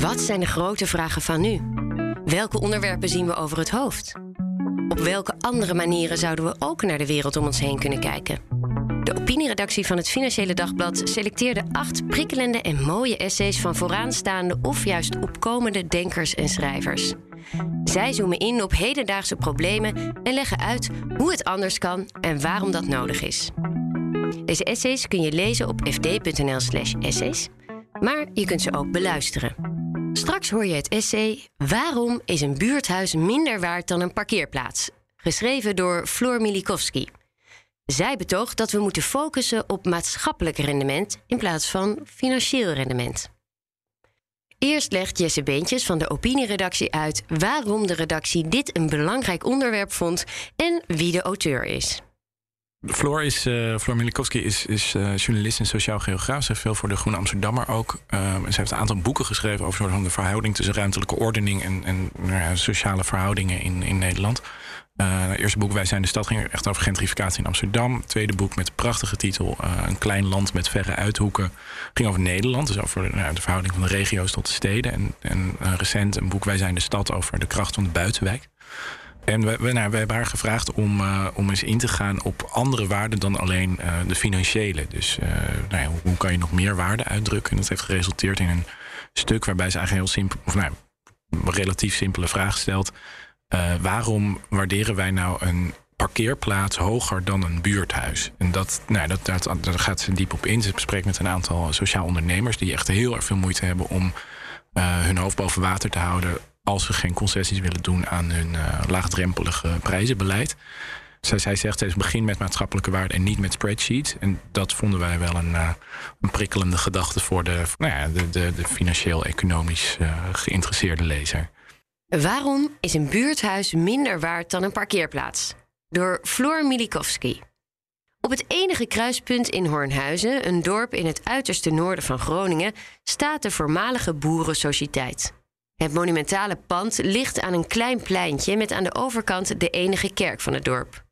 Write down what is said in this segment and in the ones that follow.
Wat zijn de grote vragen van nu? Welke onderwerpen zien we over het hoofd? Op welke andere manieren zouden we ook naar de wereld om ons heen kunnen kijken? De opinieredactie van het Financiële Dagblad selecteerde acht prikkelende en mooie essays van vooraanstaande of juist opkomende denkers en schrijvers. Zij zoomen in op hedendaagse problemen en leggen uit hoe het anders kan en waarom dat nodig is. Deze essays kun je lezen op fd.nl/slash essays, maar je kunt ze ook beluisteren. Straks hoor je het essay Waarom is een buurthuis minder waard dan een parkeerplaats? Geschreven door Floor Milikowski. Zij betoogt dat we moeten focussen op maatschappelijk rendement in plaats van financieel rendement. Eerst legt Jesse Beentjes van de opinieredactie uit waarom de redactie dit een belangrijk onderwerp vond en wie de auteur is. Uh, Floor Milikowski is, is uh, journalist en sociaal geograaf. Ze heeft veel voor de Groene Amsterdammer ook. Uh, ze heeft een aantal boeken geschreven over soort van de verhouding tussen ruimtelijke ordening en, en nou sociale verhoudingen in, in Nederland. het eerste boek, Wij zijn de stad, ging echt over gentrificatie in Amsterdam. Tweede boek met de prachtige titel Een klein land met verre uithoeken. Ging over Nederland, dus over nou, de verhouding van de regio's tot de steden. En, en recent een boek, Wij zijn de stad, over de kracht van de buitenwijk. En nou, we hebben haar gevraagd om, uh, om eens in te gaan op andere waarden dan alleen uh, de financiële. Dus uh, nou ja, hoe kan je nog meer waarde uitdrukken? En dat heeft geresulteerd in een stuk waarbij ze eigenlijk heel simpel, of nou, een relatief simpele vraag stelt. waarom waarderen wij nou een parkeerplaats hoger dan een buurthuis? En dat, nou, dat, dat, daar gaat ze diep op in. Ze bespreekt met een aantal sociaal ondernemers die echt heel erg veel moeite hebben om hun hoofd boven water te houden als ze geen concessies willen doen aan hun uh, laagdrempelige prijzenbeleid. Zij, zij zegt, ze begin met maatschappelijke waarde en niet met spreadsheets. En dat vonden wij wel een, een prikkelende gedachte voor de, nou ja, de, de, de financieel-economisch uh, geïnteresseerde lezer. Waarom is een buurthuis minder waard dan een parkeerplaats? Door Floor Milikowski. Op het enige kruispunt in Hornhuizen, een dorp in het uiterste noorden van Groningen, staat de voormalige boerensociëteit. Het monumentale pand ligt aan een klein pleintje met aan de overkant de enige kerk van het dorp.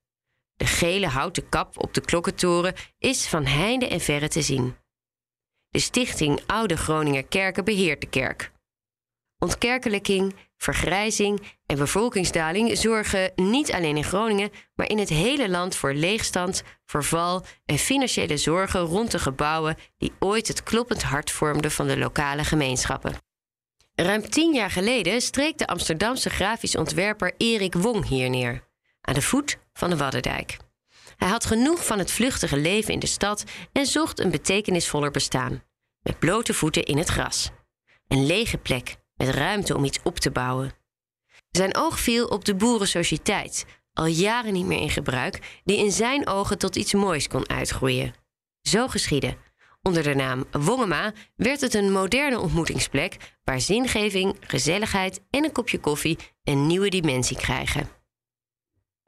De gele houten kap op de klokkentoren is van heinde en verre te zien. De stichting Oude Groninger Kerken beheert de kerk. Ontkerkelijking, vergrijzing en bevolkingsdaling zorgen niet alleen in Groningen, maar in het hele land voor leegstand, verval en financiële zorgen rond de gebouwen die ooit het kloppend hart vormden van de lokale gemeenschappen. Ruim tien jaar geleden streek de Amsterdamse grafisch ontwerper Erik Wong hier neer, aan de voet van de Waddendijk. Hij had genoeg van het vluchtige leven in de stad en zocht een betekenisvoller bestaan, met blote voeten in het gras. Een lege plek met ruimte om iets op te bouwen. Zijn oog viel op de boerensociëteit, al jaren niet meer in gebruik, die in zijn ogen tot iets moois kon uitgroeien. Zo geschiedde Onder de naam Wongema werd het een moderne ontmoetingsplek waar zingeving, gezelligheid en een kopje koffie een nieuwe dimensie krijgen.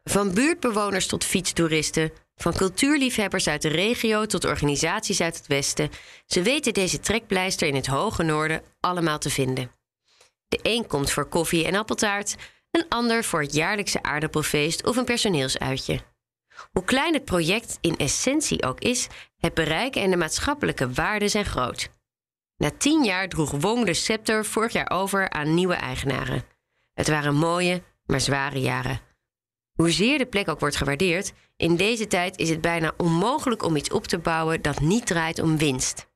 Van buurtbewoners tot fietstoeristen, van cultuurliefhebbers uit de regio tot organisaties uit het Westen, ze weten deze trekpleister in het hoge noorden allemaal te vinden. De een komt voor koffie en appeltaart, een ander voor het jaarlijkse aardappelfeest of een personeelsuitje. Hoe klein het project in essentie ook is, het bereik en de maatschappelijke waarden zijn groot. Na tien jaar droeg Wong de scepter vorig jaar over aan nieuwe eigenaren. Het waren mooie, maar zware jaren. Hoezeer de plek ook wordt gewaardeerd, in deze tijd is het bijna onmogelijk om iets op te bouwen dat niet draait om winst.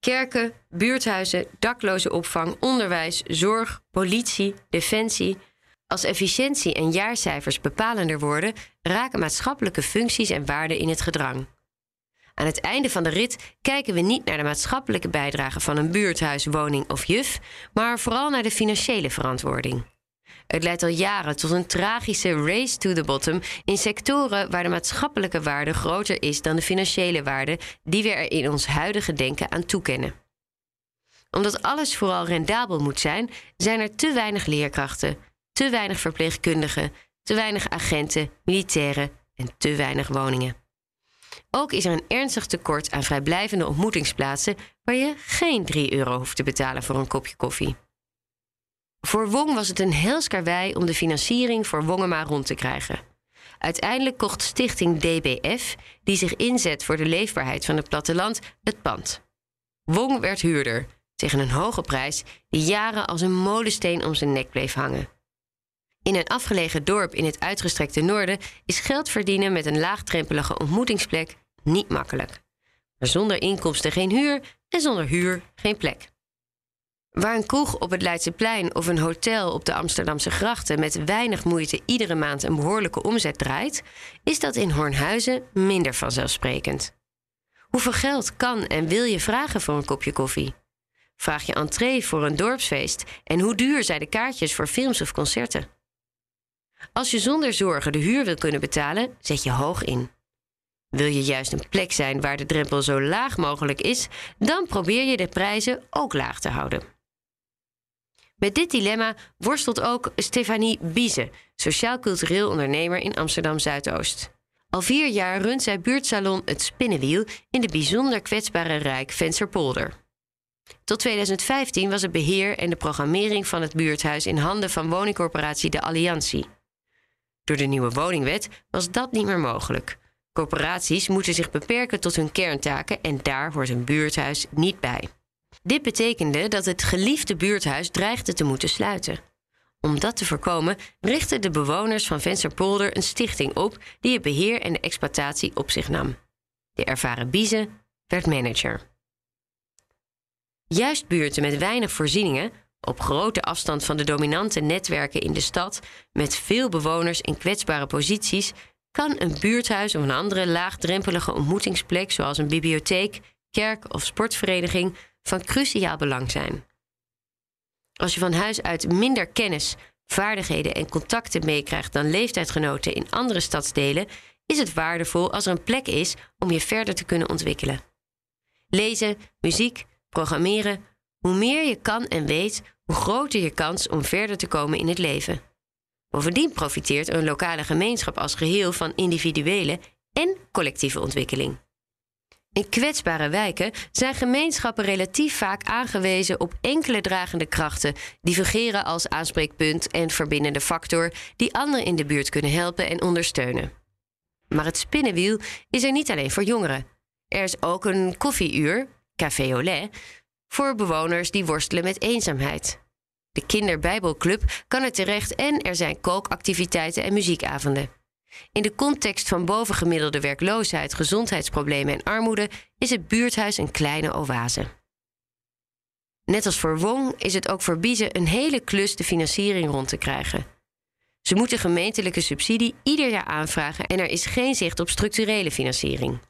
Kerken, buurthuizen, dakloze opvang, onderwijs, zorg, politie, defensie, als efficiëntie en jaarcijfers bepalender worden, raken maatschappelijke functies en waarden in het gedrang. Aan het einde van de rit kijken we niet naar de maatschappelijke bijdrage van een buurthuis, woning of juf, maar vooral naar de financiële verantwoording. Het leidt al jaren tot een tragische race to the bottom in sectoren waar de maatschappelijke waarde groter is dan de financiële waarde die we er in ons huidige denken aan toekennen. Omdat alles vooral rendabel moet zijn, zijn er te weinig leerkrachten, te weinig verpleegkundigen, te weinig agenten, militairen en te weinig woningen. Ook is er een ernstig tekort aan vrijblijvende ontmoetingsplaatsen waar je geen 3 euro hoeft te betalen voor een kopje koffie. Voor Wong was het een helskarwei om de financiering voor Wongema rond te krijgen. Uiteindelijk kocht stichting DBF, die zich inzet voor de leefbaarheid van het platteland, het pand. Wong werd huurder, tegen een hoge prijs die jaren als een molensteen om zijn nek bleef hangen. In een afgelegen dorp in het uitgestrekte noorden is geld verdienen met een laagdrempelige ontmoetingsplek niet makkelijk. Maar zonder inkomsten geen huur en zonder huur geen plek. Waar een kroeg op het Leidseplein of een hotel op de Amsterdamse grachten met weinig moeite iedere maand een behoorlijke omzet draait, is dat in Hornhuizen minder vanzelfsprekend. Hoeveel geld kan en wil je vragen voor een kopje koffie? Vraag je entree voor een dorpsfeest en hoe duur zijn de kaartjes voor films of concerten? Als je zonder zorgen de huur wil kunnen betalen, zet je hoog in. Wil je juist een plek zijn waar de drempel zo laag mogelijk is, dan probeer je de prijzen ook laag te houden. Met dit dilemma worstelt ook Stefanie Bieze, sociaal-cultureel ondernemer in Amsterdam Zuidoost. Al vier jaar runt zij buurtsalon Het Spinnenwiel in de bijzonder kwetsbare Rijk Vensterpolder. Tot 2015 was het beheer en de programmering van het buurthuis in handen van woningcorporatie De Alliantie. Door de nieuwe woningwet was dat niet meer mogelijk. Corporaties moeten zich beperken tot hun kerntaken en daar hoort een buurthuis niet bij. Dit betekende dat het geliefde buurthuis dreigde te moeten sluiten. Om dat te voorkomen richtten de bewoners van Vensterpolder een stichting op die het beheer en de exploitatie op zich nam. De ervaren Biezen werd manager. Juist buurten met weinig voorzieningen, op grote afstand van de dominante netwerken in de stad, met veel bewoners in kwetsbare posities, kan een buurthuis of een andere laagdrempelige ontmoetingsplek, zoals een bibliotheek, kerk of sportvereniging, van cruciaal belang zijn. Als je van huis uit minder kennis, vaardigheden en contacten meekrijgt dan leeftijdsgenoten in andere stadsdelen, is het waardevol als er een plek is om je verder te kunnen ontwikkelen. Lezen, muziek, programmeren, hoe meer je kan en weet, hoe groter je kans om verder te komen in het leven. Bovendien profiteert een lokale gemeenschap als geheel van individuele en collectieve ontwikkeling. In kwetsbare wijken zijn gemeenschappen relatief vaak aangewezen op enkele dragende krachten die fungeren als aanspreekpunt en verbindende factor die anderen in de buurt kunnen helpen en ondersteunen. Maar het spinnenwiel is er niet alleen voor jongeren. Er is ook een koffieuur, Café Olé, voor bewoners die worstelen met eenzaamheid. De Kinderbijbelclub kan er terecht en er zijn kookactiviteiten en muziekavonden. In de context van bovengemiddelde werkloosheid, gezondheidsproblemen en armoede is het buurthuis een kleine oase. Net als voor Wong is het ook voor Biezen een hele klus de financiering rond te krijgen. Ze moeten gemeentelijke subsidie ieder jaar aanvragen en er is geen zicht op structurele financiering.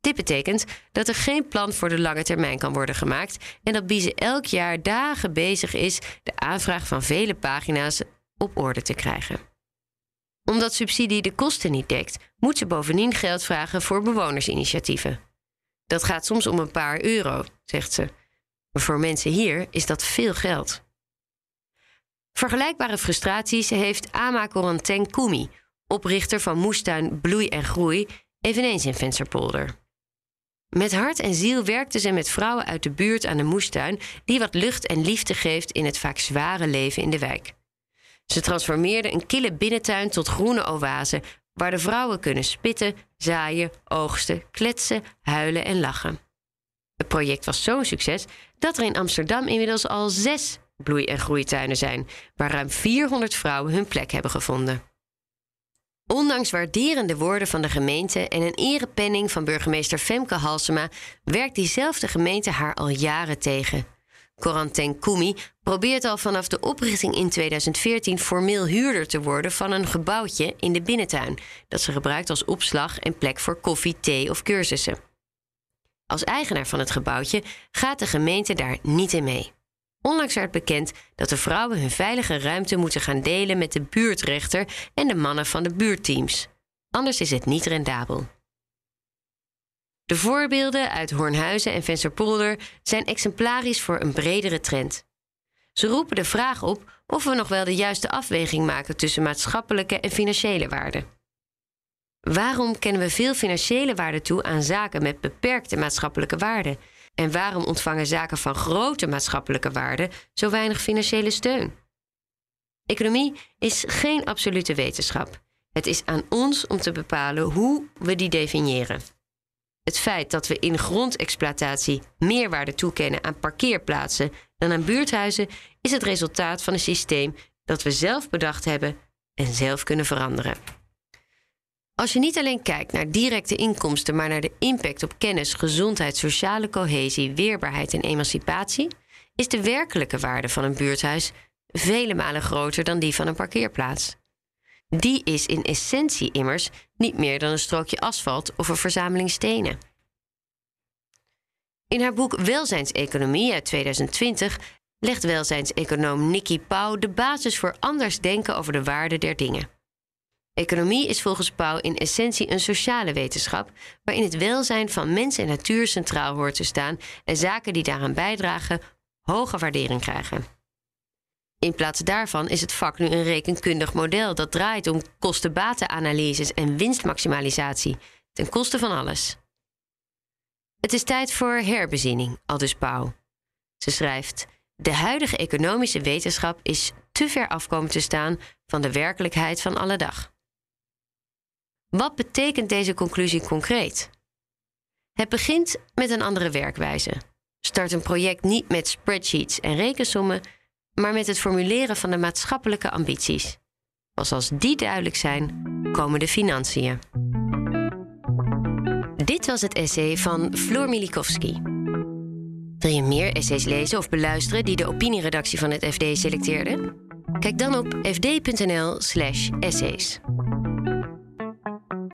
Dit betekent dat er geen plan voor de lange termijn kan worden gemaakt en dat Biezen elk jaar dagen bezig is de aanvraag van vele pagina's op orde te krijgen omdat subsidie de kosten niet dekt, moet ze bovendien geld vragen voor bewonersinitiatieven. Dat gaat soms om een paar euro, zegt ze. Maar voor mensen hier is dat veel geld. Vergelijkbare frustraties heeft Ama Corentin Koumi, oprichter van moestuin Bloei en Groei, eveneens in Vensterpolder. Met hart en ziel werkte ze met vrouwen uit de buurt aan de moestuin, die wat lucht en liefde geeft in het vaak zware leven in de wijk. Ze transformeerden een kille binnentuin tot groene oase, waar de vrouwen kunnen spitten, zaaien, oogsten, kletsen, huilen en lachen. Het project was zo'n succes dat er in Amsterdam inmiddels al zes bloei- en groeituinen zijn, waar ruim 400 vrouwen hun plek hebben gevonden. Ondanks waarderende woorden van de gemeente en een erepenning van burgemeester Femke Halsema werkt diezelfde gemeente haar al jaren tegen. Corentin Koumi probeert al vanaf de oprichting in 2014 formeel huurder te worden van een gebouwtje in de binnentuin, dat ze gebruikt als opslag en plek voor koffie, thee of cursussen. Als eigenaar van het gebouwtje gaat de gemeente daar niet in mee. Onlangs werd bekend dat de vrouwen hun veilige ruimte moeten gaan delen met de buurtrechter en de mannen van de buurtteams. Anders is het niet rendabel. De voorbeelden uit Hornhuizen en Vensterpolder zijn exemplarisch voor een bredere trend. Ze roepen de vraag op of we nog wel de juiste afweging maken tussen maatschappelijke en financiële waarden. Waarom kennen we veel financiële waarde toe aan zaken met beperkte maatschappelijke waarde? En waarom ontvangen zaken van grote maatschappelijke waarde zo weinig financiële steun? Economie is geen absolute wetenschap. Het is aan ons om te bepalen hoe we die definiëren. Het feit dat we in grondexploitatie meerwaarde toekennen aan parkeerplaatsen dan aan buurthuizen is het resultaat van een systeem dat we zelf bedacht hebben en zelf kunnen veranderen. Als je niet alleen kijkt naar directe inkomsten, maar naar de impact op kennis, gezondheid, sociale cohesie, weerbaarheid en emancipatie, is de werkelijke waarde van een buurthuis vele malen groter dan die van een parkeerplaats. Die is in essentie immers niet meer dan een strookje asfalt of een verzameling stenen. In haar boek Welzijnseconomie uit 2020 legt welzijnseconoom Nikki Pauw de basis voor anders denken over de waarde der dingen. Economie is volgens Pauw in essentie een sociale wetenschap waarin het welzijn van mens en natuur centraal hoort te staan en zaken die daaraan bijdragen hoge waardering krijgen. In plaats daarvan is het vak nu een rekenkundig model dat draait om kosten-batenanalyses en winstmaximalisatie ten koste van alles. Het is tijd voor herbezinning, aldus Pauw. Ze schrijft: De huidige economische wetenschap is te ver afkomen te staan van de werkelijkheid van alle dag. Wat betekent deze conclusie concreet? Het begint met een andere werkwijze. Start een project niet met spreadsheets en rekensommen, maar met het formuleren van de maatschappelijke ambities. Pas als die duidelijk zijn, komen de financiën. Dit was het essay van Floor Milikowski. Wil je meer essays lezen of beluisteren die de opinieredactie van het FD selecteerde? Kijk dan op fd.nl/essays.